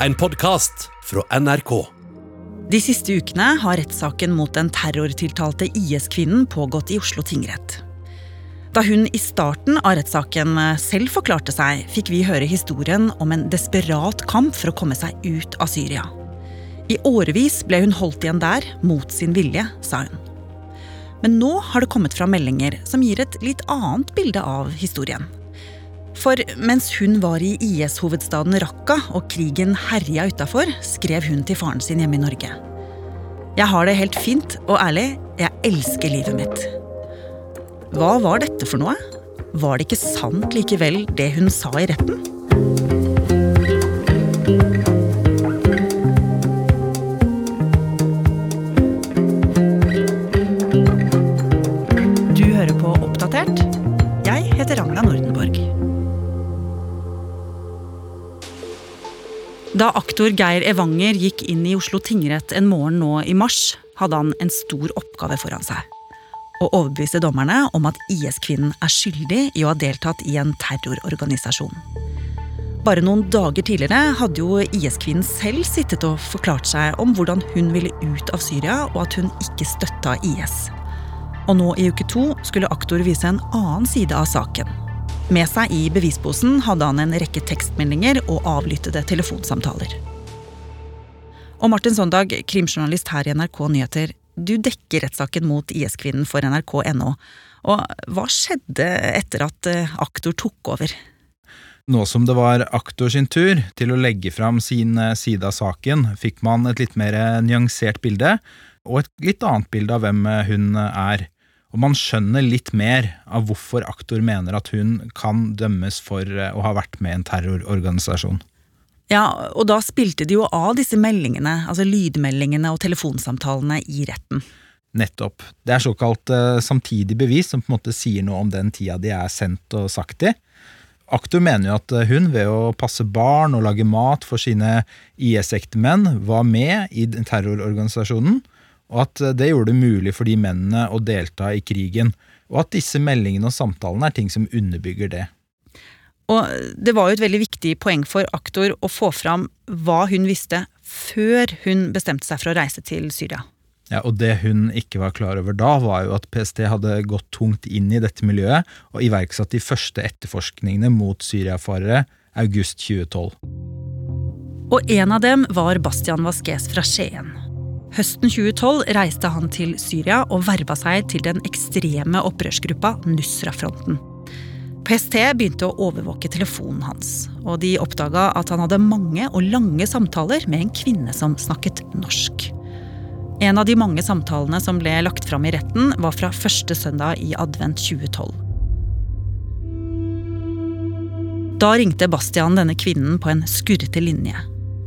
en podkast fra NRK. De siste ukene har rettssaken mot den terrortiltalte IS-kvinnen pågått i Oslo tingrett. Da hun i starten av rettssaken selv forklarte seg, fikk vi høre historien om en desperat kamp for å komme seg ut av Syria. I årevis ble hun holdt igjen der, mot sin vilje, sa hun. Men nå har det kommet fram meldinger som gir et litt annet bilde av historien. For mens hun var i IS-hovedstaden Raqqa og krigen herja utafor, skrev hun til faren sin hjemme i Norge. Jeg har det helt fint og ærlig. Jeg elsker livet mitt. Hva var dette for noe? Var det ikke sant likevel, det hun sa i retten? Da aktor Geir Evanger gikk inn i Oslo tingrett en morgen nå i mars, hadde han en stor oppgave foran seg. Å overbevise dommerne om at IS-kvinnen er skyldig i å ha deltatt i en terrororganisasjon. Bare noen dager tidligere hadde jo IS-kvinnen selv sittet og forklart seg om hvordan hun ville ut av Syria, og at hun ikke støtta IS. Og nå i uke to skulle aktor vise en annen side av saken. Med seg i bevisposen hadde han en rekke tekstmeldinger og avlyttede telefonsamtaler. Og Martin Sondag, krimjournalist her i NRK Nyheter. Du dekker rettssaken mot IS-kvinnen for nrk.no. Og hva skjedde etter at eh, aktor tok over? Nå som det var aktor sin tur til å legge fram sin eh, side av saken, fikk man et litt mer eh, nyansert bilde, og et litt annet bilde av hvem hun er. Og man skjønner litt mer av hvorfor aktor mener at hun kan dømmes for å ha vært med i en terrororganisasjon. Ja, og da spilte de jo av disse meldingene, altså lydmeldingene og telefonsamtalene i retten. Nettopp. Det er såkalt uh, samtidig bevis som på en måte sier noe om den tida de er sendt og sagt i. Aktor mener jo at hun, ved å passe barn og lage mat for sine IS-ektemenn, var med i terrororganisasjonen, og at det gjorde det mulig for de mennene å delta i krigen. Og at disse meldingene og samtalene er ting som underbygger det. Og det var jo et veldig viktig poeng for aktor å få fram hva hun visste før hun bestemte seg for å reise til Syria. Ja, og Det hun ikke var klar over da, var jo at PST hadde gått tungt inn i dette miljøet og iverksatt de første etterforskningene mot syriafarere august 2012. Og en av dem var Bastian Vasques fra Skien. Høsten 2012 reiste han til Syria og verva seg til den ekstreme opprørsgruppa Nusra-fronten. PST begynte å overvåke telefonen hans, og de oppdaga at han hadde mange og lange samtaler med en kvinne som snakket norsk. En av de mange samtalene som ble lagt fram i retten, var fra første søndag i advent 2012. Da ringte Bastian denne kvinnen på en skurrete linje.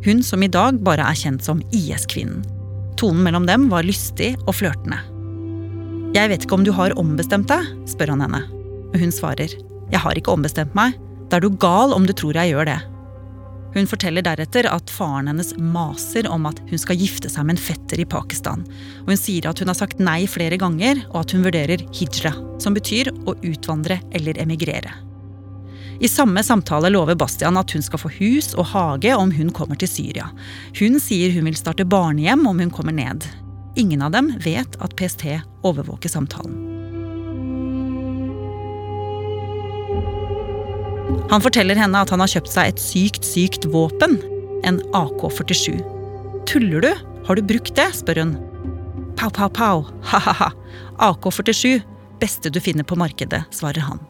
Hun som i dag bare er kjent som IS-kvinnen. Tonen mellom dem var lystig og flørtende. Jeg vet ikke om du har ombestemt deg, spør han henne. Hun svarer. Jeg har ikke ombestemt meg. Da er du gal om du tror jeg gjør det. Hun forteller deretter at faren hennes maser om at hun skal gifte seg med en fetter i Pakistan. Og hun sier at hun har sagt nei flere ganger, og at hun vurderer hijra, som betyr å utvandre eller emigrere. I samme samtale lover Bastian at hun skal få hus og hage om hun kommer til Syria. Hun sier hun vil starte barnehjem om hun kommer ned. Ingen av dem vet at PST overvåker samtalen. Han forteller henne at han har kjøpt seg et sykt, sykt våpen. En AK-47. Tuller du? Har du brukt det? spør hun. Pow, pow, pow. Ha-ha-ha. AK-47. Beste du finner på markedet, svarer han.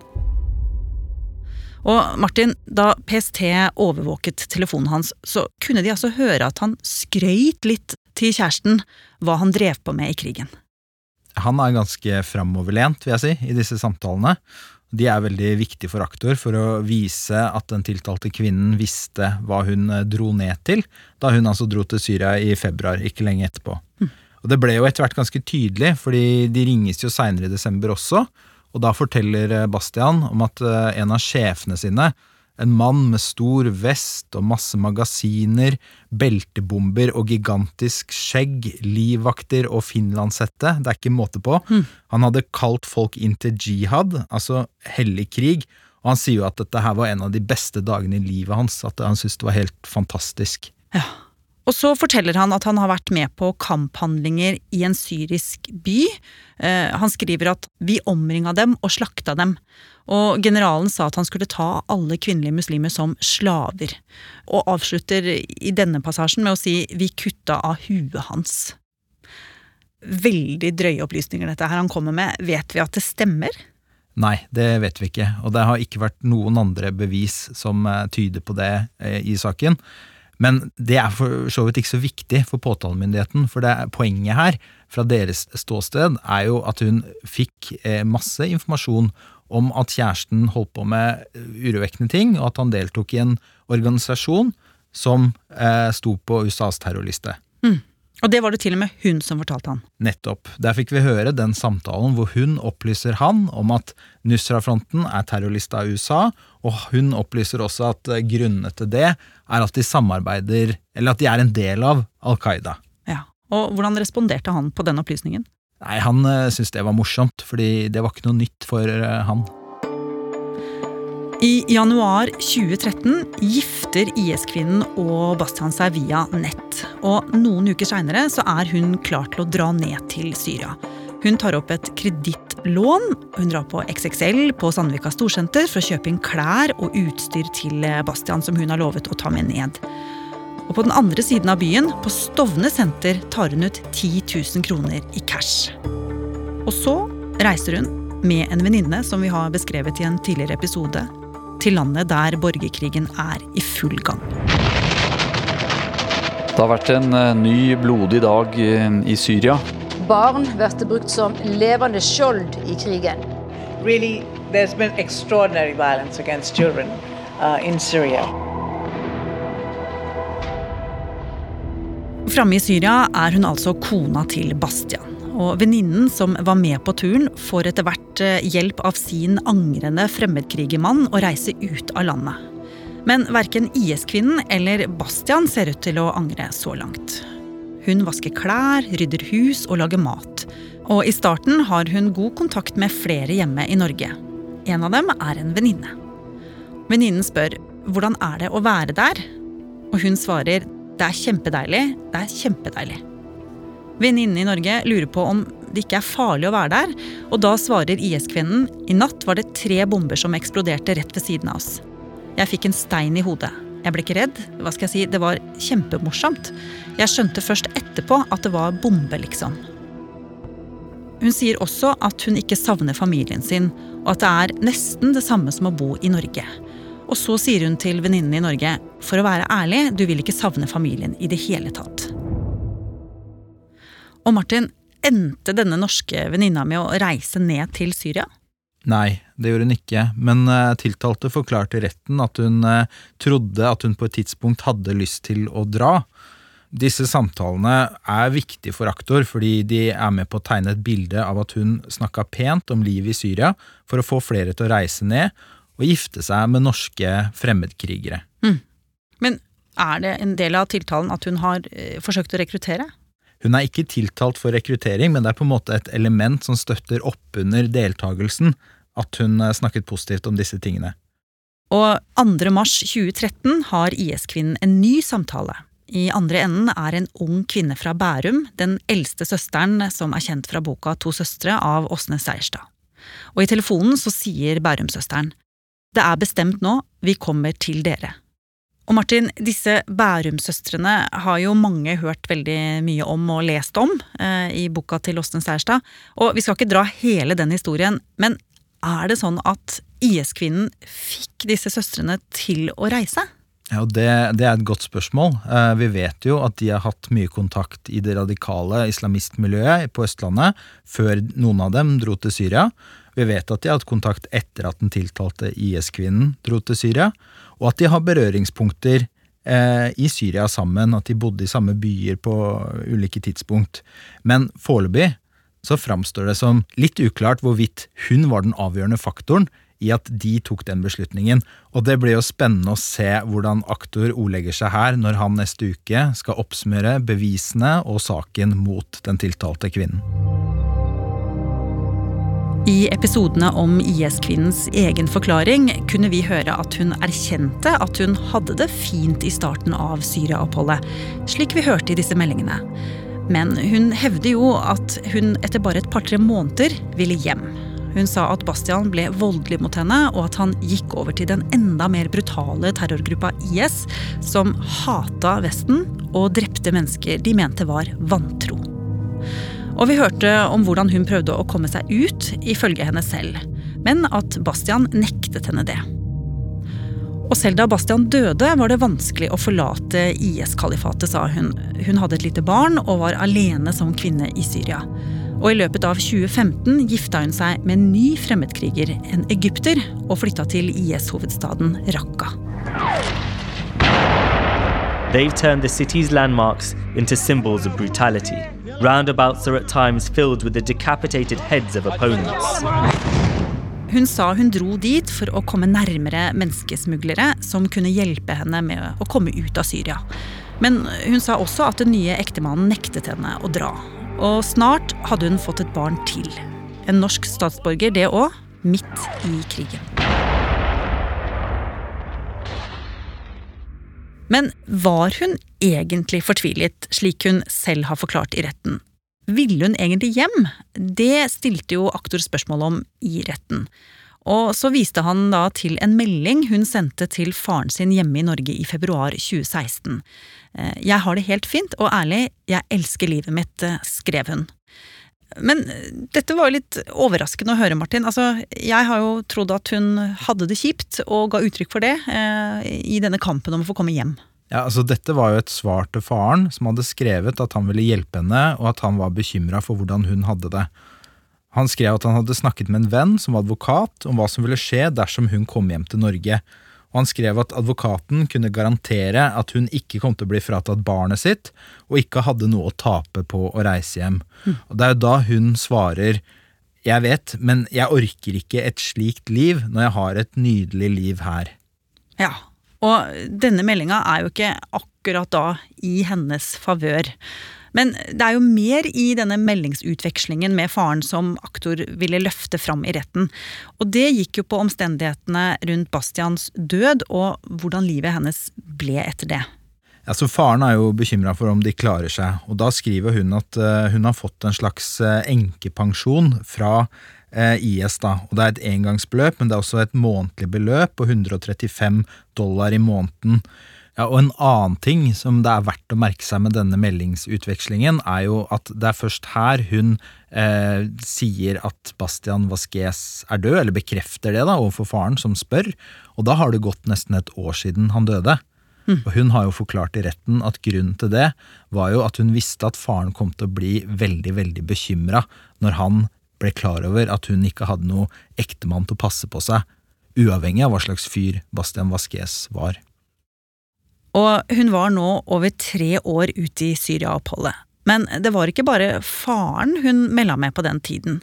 Og Martin, da PST overvåket telefonen hans, så kunne de altså høre at han skrøyt litt til kjæresten hva han drev på med i krigen. Han er ganske framoverlent, vil jeg si, i disse samtalene. De er veldig viktige for aktor for å vise at den tiltalte kvinnen visste hva hun dro ned til, da hun altså dro til Syria i februar, ikke lenge etterpå. Mm. Og Det ble jo etter hvert ganske tydelig, fordi de ringes jo seinere i desember også, og da forteller Bastian om at en av sjefene sine, en mann med stor vest og masse magasiner, beltebomber og gigantisk skjegg, livvakter og finlandshette, det er ikke måte på. Mm. Han hadde kalt folk inn til jihad, altså hellig krig, og han sier jo at dette her var en av de beste dagene i livet hans, at han syntes det var helt fantastisk. Ja. Og så forteller han at han har vært med på kamphandlinger i en syrisk by. Eh, han skriver at vi omringa dem og slakta dem. Og generalen sa at han skulle ta alle kvinnelige muslimer som slaver. Og avslutter i denne passasjen med å si vi kutta av huet hans. Veldig drøye opplysninger dette her han kommer med. Vet vi at det stemmer? Nei, det vet vi ikke, og det har ikke vært noen andre bevis som eh, tyder på det eh, i saken. Men det er for så vidt ikke så viktig for påtalemyndigheten, for det poenget her, fra deres ståsted, er jo at hun fikk eh, masse informasjon om at kjæresten holdt på med urovekkende ting, og at han deltok i en organisasjon som eh, sto på USAs terrorliste. Mm. Og det var det til og med hun som fortalte han. Nettopp. Der fikk vi høre den samtalen hvor hun opplyser han om at Nusra-fronten er terrorlista av USA, og hun opplyser også at eh, grunnene til det er at de samarbeider, eller at de er en del av Al Qaida. Ja, Og hvordan responderte han på den opplysningen? Nei, Han uh, syntes det var morsomt, fordi det var ikke noe nytt for uh, han. I januar 2013 gifter IS-kvinnen og Bastian seg via nett. Og noen uker seinere er hun klar til å dra ned til Syria. Hun tar opp et kredittlån. Hun drar på XXL på Sandvika Storsenter for å kjøpe inn klær og utstyr til Bastian, som hun har lovet å ta med ned. Og på den andre siden av byen, på Stovne senter, tar hun ut 10 000 kroner i cash. Og så reiser hun, med en venninne som vi har beskrevet i en tidligere episode, til landet der borgerkrigen er i full gang. Det har vært en eh, ny blodig dag i Syria. Barn blir brukt som levende skjold i krigen. Really, there's been extraordinary violence against children uh, in Syria. Framme i Syria er hun altså kona til Bastian. Og venninnen som var med på turen, får etter hvert eh, hjelp av sin angrende fremmedkrigermann å reise ut av landet. Men verken IS-kvinnen eller Bastian ser ut til å angre så langt. Hun vasker klær, rydder hus og lager mat. Og i starten har hun god kontakt med flere hjemme i Norge. En av dem er en venninne. Venninnen spør hvordan er det å være der, og hun svarer det er kjempedeilig, det er kjempedeilig. Venninnen i Norge lurer på om det ikke er farlig å være der, og da svarer IS-kvinnen i natt var det tre bomber som eksploderte rett ved siden av oss. Jeg fikk en stein i hodet. Jeg ble ikke redd. Hva skal jeg si, Det var kjempemorsomt. Jeg skjønte først etterpå at det var bombe, liksom. Hun sier også at hun ikke savner familien sin, og at det er nesten det samme som å bo i Norge. Og så sier hun til venninnen i Norge for å være ærlig, du vil ikke savne familien i det hele tatt. Og Martin, endte denne norske venninna med å reise ned til Syria? Nei, det gjorde hun ikke, men uh, tiltalte forklarte retten at hun uh, trodde at hun på et tidspunkt hadde lyst til å dra. Disse samtalene er viktige for aktor fordi de er med på å tegne et bilde av at hun snakka pent om livet i Syria for å få flere til å reise ned og gifte seg med norske fremmedkrigere. Mm. Men er det en del av tiltalen at hun har uh, forsøkt å rekruttere? Hun er ikke tiltalt for rekruttering, men det er på en måte et element som støtter oppunder deltakelsen at hun eh, snakket positivt om disse tingene. Og 2. mars 2013 har IS-kvinnen en ny samtale. I andre enden er en ung kvinne fra Bærum, den eldste søsteren som er kjent fra boka To søstre av Åsne Seierstad. Og i telefonen så sier Bærum-søsteren Det er bestemt nå, vi kommer til dere. Og Martin, disse Bærum-søstrene har jo mange hørt veldig mye om og lest om eh, i boka til Åsten Seierstad. Og vi skal ikke dra hele den historien, men er det sånn at IS-kvinnen fikk disse søstrene til å reise? Ja, det, det, er et godt spørsmål. Eh, vi vet jo at de har hatt mye kontakt i det radikale islamistmiljøet på Østlandet før noen av dem dro til Syria. Vi vet at de har hatt kontakt etter at den tiltalte IS-kvinnen dro til Syria og at de har berøringspunkter eh, i Syria sammen, at de bodde i samme byer på ulike tidspunkt. Men foreløpig så framstår det som litt uklart hvorvidt hun var den avgjørende faktoren i at de tok den beslutningen. Og det blir jo spennende å se hvordan aktor ordlegger seg her når han neste uke skal oppsummere bevisene og saken mot den tiltalte kvinnen. I episodene om IS-kvinnens egen forklaring kunne vi høre at hun erkjente at hun hadde det fint i starten av Syria-oppholdet, slik vi hørte i disse meldingene. Men hun hevder jo at hun etter bare et par-tre måneder ville hjem. Hun sa at Bastian ble voldelig mot henne, og at han gikk over til den enda mer brutale terrorgruppa IS, som hata Vesten og drepte mennesker de mente var vantro. Og vi hørte om hvordan hun prøvde å komme seg ut, ifølge henne selv, men at Bastian nektet henne det. Og selv da Bastian døde, var det vanskelig å forlate IS-kalifatet, sa hun. Hun hadde et lite barn og var alene som kvinne i Syria. Og i løpet av 2015 gifta hun seg med en ny fremmedkriger, en egypter, og flytta til IS-hovedstaden Raqqa. They've turned the city's landmarks into symbols of brutality. Roundabouts are at times filled with the decapitated heads of opponents. Hun sa hun dro dit for å komme nærmere menneskesmuglere som kunne hjelpe henne med å komme ut av Syria. Men hun sa også at den nye ektemannen nektet henne å dra. Og snart hadde hun fått et barn til. En norsk statsborger, det òg, midt i krigen. Men var hun egentlig fortvilet, slik hun selv har forklart i retten? Ville hun egentlig hjem? Det stilte jo aktor spørsmål om i retten. Og så viste han da til en melding hun sendte til faren sin hjemme i Norge i februar 2016. Eh, jeg har det helt fint og ærlig, jeg elsker livet mitt, eh, skrev hun. Men eh, dette var jo litt overraskende å høre, Martin. Altså, jeg har jo trodd at hun hadde det kjipt, og ga uttrykk for det eh, i denne kampen om å få komme hjem. Ja, altså Dette var jo et svar til faren, som hadde skrevet at han ville hjelpe henne, og at han var bekymra for hvordan hun hadde det. Han skrev at han hadde snakket med en venn som var advokat, om hva som ville skje dersom hun kom hjem til Norge. Og han skrev at advokaten kunne garantere at hun ikke kom til å bli fratatt barnet sitt, og ikke hadde noe å tape på å reise hjem. Mm. Og Det er jo da hun svarer jeg vet, men jeg orker ikke et slikt liv når jeg har et nydelig liv her. Ja, og denne meldinga er jo ikke akkurat da i hennes favør. Men det er jo mer i denne meldingsutvekslingen med faren som aktor ville løfte fram i retten. Og det gikk jo på omstendighetene rundt Bastians død, og hvordan livet hennes ble etter det. Ja, så Faren er jo bekymra for om de klarer seg, og da skriver hun at eh, hun har fått en slags eh, enkepensjon fra eh, IS. da, og Det er et engangsbeløp, men det er også et månedlig beløp på 135 dollar i måneden. Ja, og En annen ting som det er verdt å merke seg med denne meldingsutvekslingen, er jo at det er først her hun eh, sier at Bastian Vasques er død, eller bekrefter det da, overfor faren, som spør. Og da har det gått nesten et år siden han døde. Mm. Og Hun har jo forklart i retten at grunnen til det var jo at hun visste at faren kom til å bli veldig veldig bekymra når han ble klar over at hun ikke hadde noe ektemann til å passe på seg, uavhengig av hva slags fyr Bastian Vasques var. Og hun var nå over tre år ute i Syria-oppholdet. Men det var ikke bare faren hun melda med på den tiden.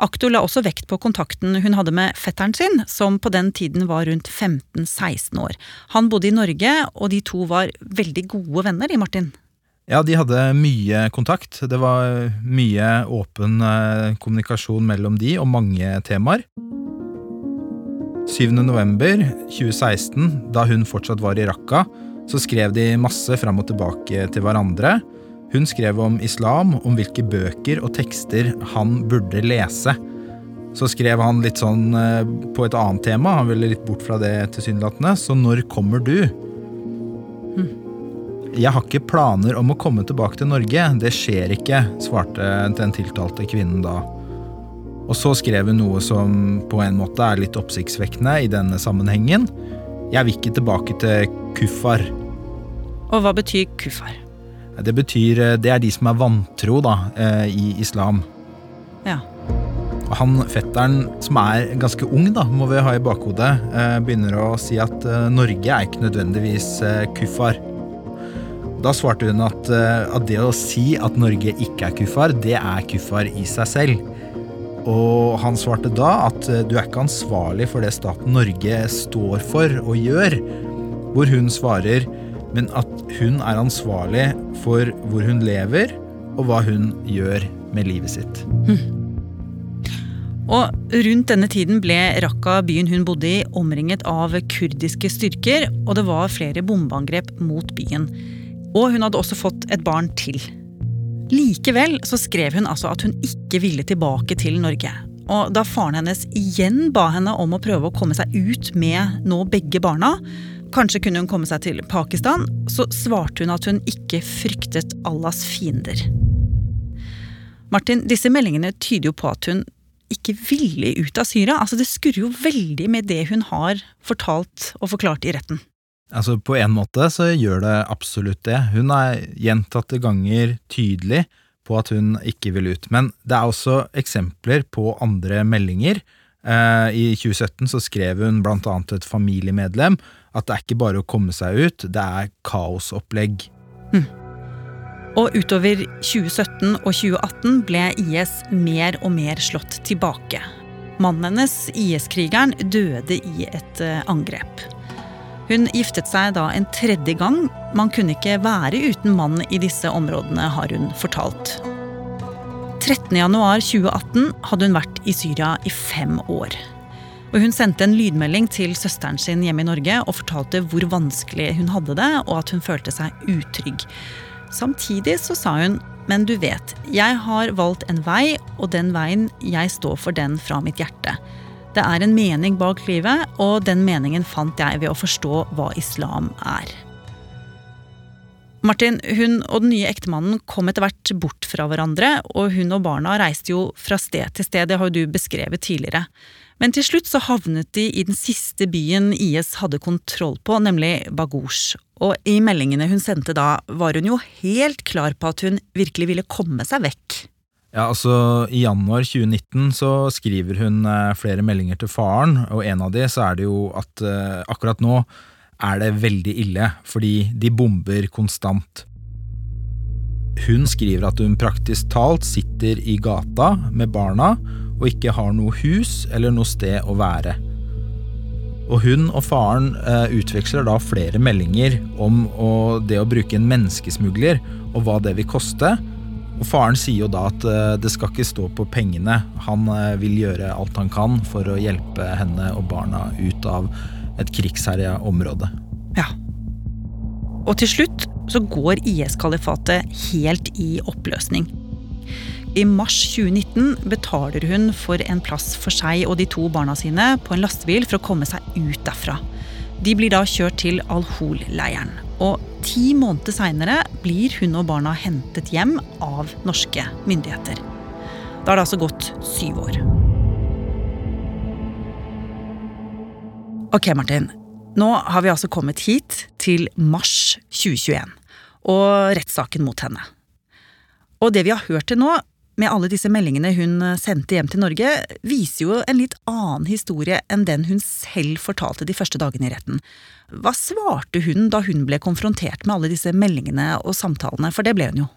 Aktor la også vekt på kontakten hun hadde med fetteren sin, som på den tiden var rundt 15-16 år. Han bodde i Norge, og de to var veldig gode venner, i Martin. Ja, de hadde mye kontakt. Det var mye åpen eh, kommunikasjon mellom de og mange temaer. 7.11.2016, da hun fortsatt var i Raqqa, så skrev de masse fram og tilbake til hverandre. Hun skrev om islam, om hvilke bøker og tekster han burde lese. Så skrev han litt sånn eh, på et annet tema, han ville litt bort fra det tilsynelatende. Så når kommer du? Jeg har ikke planer om å komme tilbake til Norge, det skjer ikke, svarte den tiltalte kvinnen da. Og så skrev hun noe som på en måte er litt oppsiktsvekkende i denne sammenhengen. Jeg vil ikke tilbake til kuffar. Og hva betyr kuffar? Det betyr Det er de som er vantro, da, eh, i islam. Ja. Og han fetteren, som er ganske ung, da, må vi ha i bakhodet, eh, begynner å si at eh, Norge er ikke nødvendigvis kuffar. Da svarte hun at, eh, at, det å si at Norge ikke er kuffar, det er kuffar i seg selv. Og han svarte da at eh, du er ikke ansvarlig for det staten Norge står for og gjør. Hvor hun svarer men at hun er ansvarlig for hvor hun lever, og hva hun gjør med livet sitt. Hm. Og rundt denne tiden ble Raqqa, byen hun bodde i, omringet av kurdiske styrker, og det var flere bombeangrep mot byen. Og hun hadde også fått et barn til. Likevel så skrev hun altså at hun ikke ville tilbake til Norge. Og da faren hennes igjen ba henne om å prøve å komme seg ut med nå begge barna, kanskje kunne hun komme seg til Pakistan, så svarte hun at hun ikke fryktet Allahs fiender. Martin, disse meldingene tyder jo på at hun ikke ville ut av Syria. Altså Det skurrer jo veldig med det hun har fortalt og forklart i retten. Altså På en måte så gjør det absolutt det. Hun er gjentatte ganger tydelig på at hun ikke vil ut. Men det er også eksempler på andre meldinger. Eh, I 2017 så skrev hun blant annet et familiemedlem at det er ikke bare å komme seg ut, det er kaosopplegg. Mm. Og utover 2017 og 2018 ble IS mer og mer slått tilbake. Mannen hennes, IS-krigeren, døde i et eh, angrep. Hun giftet seg da en tredje gang. Man kunne ikke være uten mann i disse områdene, har hun fortalt. 13.1.2018 hadde hun vært i Syria i fem år. Og hun sendte en lydmelding til søsteren sin hjemme i Norge og fortalte hvor vanskelig hun hadde det, og at hun følte seg utrygg. Samtidig så sa hun men du vet, jeg har valgt en vei, og den veien, jeg står for den fra mitt hjerte. Det er en mening bak livet, og den meningen fant jeg ved å forstå hva islam er. Martin, hun og den nye ektemannen kom etter hvert bort fra hverandre, og hun og barna reiste jo fra sted til sted, det har jo du beskrevet tidligere. Men til slutt så havnet de i den siste byen IS hadde kontroll på, nemlig Baghosh. Og i meldingene hun sendte da, var hun jo helt klar på at hun virkelig ville komme seg vekk. Ja, altså I januar 2019 så skriver hun eh, flere meldinger til faren, og en av de så er det jo at uh, akkurat nå er det veldig ille, fordi de bomber konstant. Hun skriver at hun praktisk talt sitter i gata med barna og ikke har noe hus eller noe sted å være. Og hun og faren eh, utveksler da flere meldinger om det å bruke en menneskesmugler, og hva det vil koste. Og faren sier jo da at eh, det skal ikke stå på pengene. Han eh, vil gjøre alt han kan for å hjelpe henne og barna ut av et krigsherja område. Ja. Og til slutt så går IS-kalifatet helt i oppløsning. I mars 2019 betaler hun for en plass for seg og de to barna sine på en lastebil for å komme seg ut derfra. De blir da kjørt til Al-Hol-leiren. Og ti måneder seinere blir hun og barna hentet hjem av norske myndigheter. Da har det altså gått syv år. Ok, Martin. Nå har vi altså kommet hit, til mars 2021, og rettssaken mot henne. Og det vi har hørt til nå, med alle disse meldingene hun eh, sendte hjem til Norge, viser jo en litt annen historie enn den hun selv fortalte de første dagene i retten. Hva svarte hun da hun ble konfrontert med alle disse meldingene og samtalene, for det ble hun jo?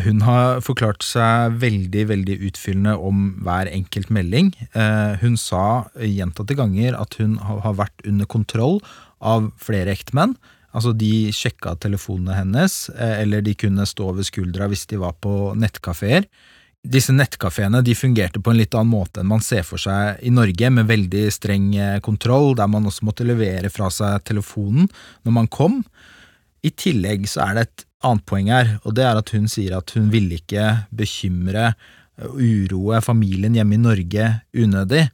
Hun har forklart seg veldig veldig utfyllende om hver enkelt melding. Eh, hun sa gjentatte ganger at hun har vært under kontroll av flere ektemenn. Altså, de sjekka telefonene hennes, eh, eller de kunne stå ved skuldra hvis de var på nettkafeer. Disse nettkafeene fungerte på en litt annen måte enn man ser for seg i Norge, med veldig streng eh, kontroll, der man også måtte levere fra seg telefonen når man kom. I tillegg så er det et annet poeng her, og det er at hun sier at hun ville ikke bekymre og uroe familien hjemme i Norge unødig.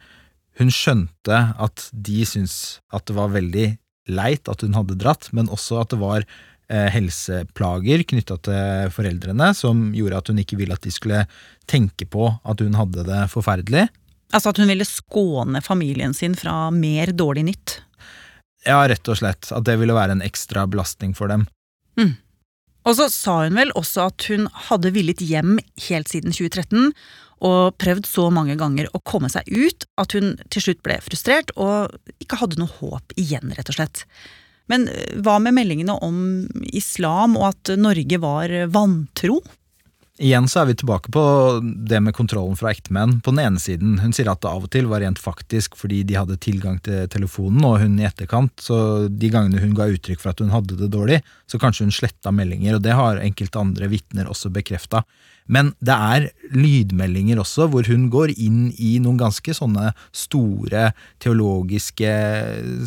Hun skjønte at de syntes at det var veldig leit at hun hadde dratt, men også at det var eh, helseplager knytta til foreldrene som gjorde at hun ikke ville at de skulle tenke på at hun hadde det forferdelig. Altså at hun ville skåne familien sin fra mer dårlig nytt? Ja, rett og slett. At det ville være en ekstra belastning for dem. Mm. Og så sa hun vel også at hun hadde villet hjem helt siden 2013, og prøvd så mange ganger å komme seg ut at hun til slutt ble frustrert og ikke hadde noe håp igjen, rett og slett. Men eh, hva med meldingene om islam og at Norge var vantro? Igjen så er vi tilbake på det med kontrollen fra ektemenn. På den ene siden, hun sier at det av og til var rent faktisk fordi de hadde tilgang til telefonen, og hun i etterkant, så de gangene hun ga uttrykk for at hun hadde det dårlig, så kanskje hun sletta meldinger, og det har enkelte andre vitner også bekrefta. Men det er lydmeldinger også, hvor hun går inn i noen ganske sånne store teologiske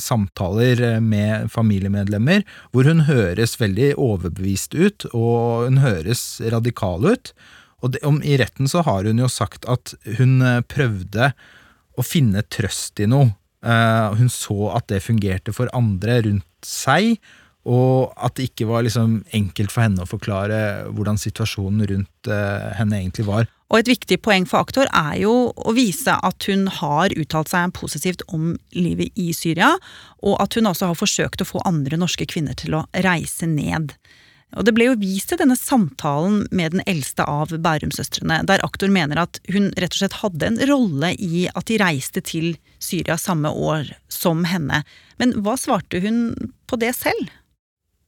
samtaler med familiemedlemmer, hvor hun høres veldig overbevist ut, og hun høres radikal ut. Og det, om, i retten så har hun jo sagt at hun eh, prøvde å finne trøst i noe. Uh, hun så at det fungerte for andre rundt seg, og at det ikke var liksom enkelt for henne å forklare hvordan situasjonen rundt eh, henne egentlig var. Og et viktig poeng for aktor er jo å vise at hun har uttalt seg positivt om livet i Syria, og at hun også har forsøkt å få andre norske kvinner til å reise ned. Og Det ble jo vist til denne samtalen med den eldste av Bærum-søstrene, der aktor mener at hun rett og slett hadde en rolle i at de reiste til Syria samme år som henne. Men hva svarte hun på det selv?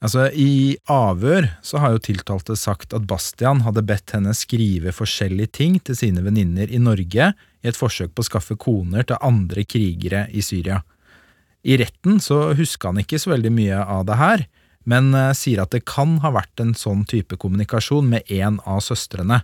Altså, I avhør så har jo tiltalte sagt at Bastian hadde bedt henne skrive forskjellige ting til sine venninner i Norge i et forsøk på å skaffe koner til andre krigere i Syria. I retten så huska han ikke så veldig mye av det her, men uh, sier at det kan ha vært en sånn type kommunikasjon med en av søstrene.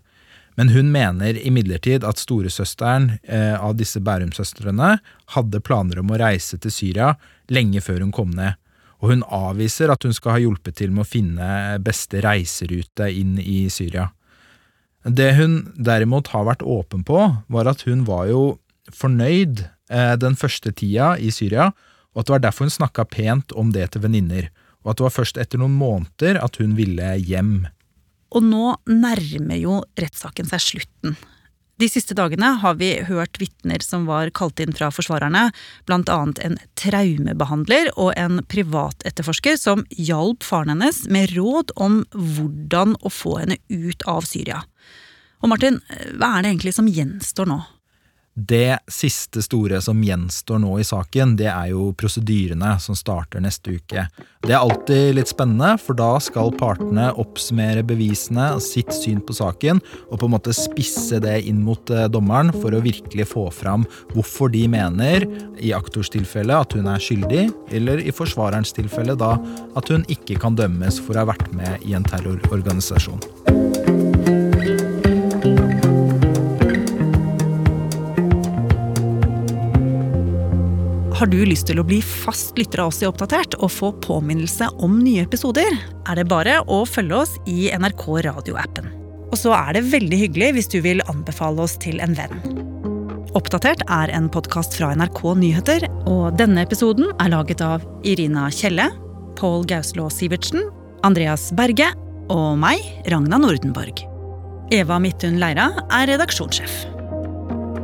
Men hun mener imidlertid at storesøsteren eh, av disse Bærum-søstrene hadde planer om å reise til Syria lenge før hun kom ned og hun avviser at hun skal ha hjulpet til med å finne beste reiserute inn i Syria. Det hun derimot har vært åpen på, var at hun var jo fornøyd eh, den første tida i Syria, og at det var derfor hun snakka pent om det til venninner, og at det var først etter noen måneder at hun ville hjem. Og nå nærmer jo rettssaken seg slutten. De siste dagene har vi hørt vitner som var kalt inn fra forsvarerne, annet en traumebehandler og en privatetterforsker som hjalp faren hennes med råd om hvordan å få henne ut av Syria. Og Martin, hva er det egentlig som gjenstår nå? Det siste store som gjenstår nå i saken, det er jo prosedyrene som starter neste uke. Det er alltid litt spennende, for da skal partene oppsummere bevisene og sitt syn på saken, og på en måte spisse det inn mot eh, dommeren for å virkelig få fram hvorfor de mener, i aktors tilfelle, at hun er skyldig, eller i forsvarerens tilfelle da at hun ikke kan dømmes for å ha vært med i en terrororganisasjon. Har du lyst til å bli fast lytter av oss i Oppdatert og få påminnelse om nye episoder, er det bare å følge oss i NRK radioappen. Og så er det veldig hyggelig hvis du vil anbefale oss til en venn. Oppdatert er en podkast fra NRK Nyheter, og denne episoden er laget av Irina Kjelle, Pål Gauslå Sivertsen, Andreas Berge og meg, Ragna Nordenborg. Eva Midthun Leira er redaksjonssjef.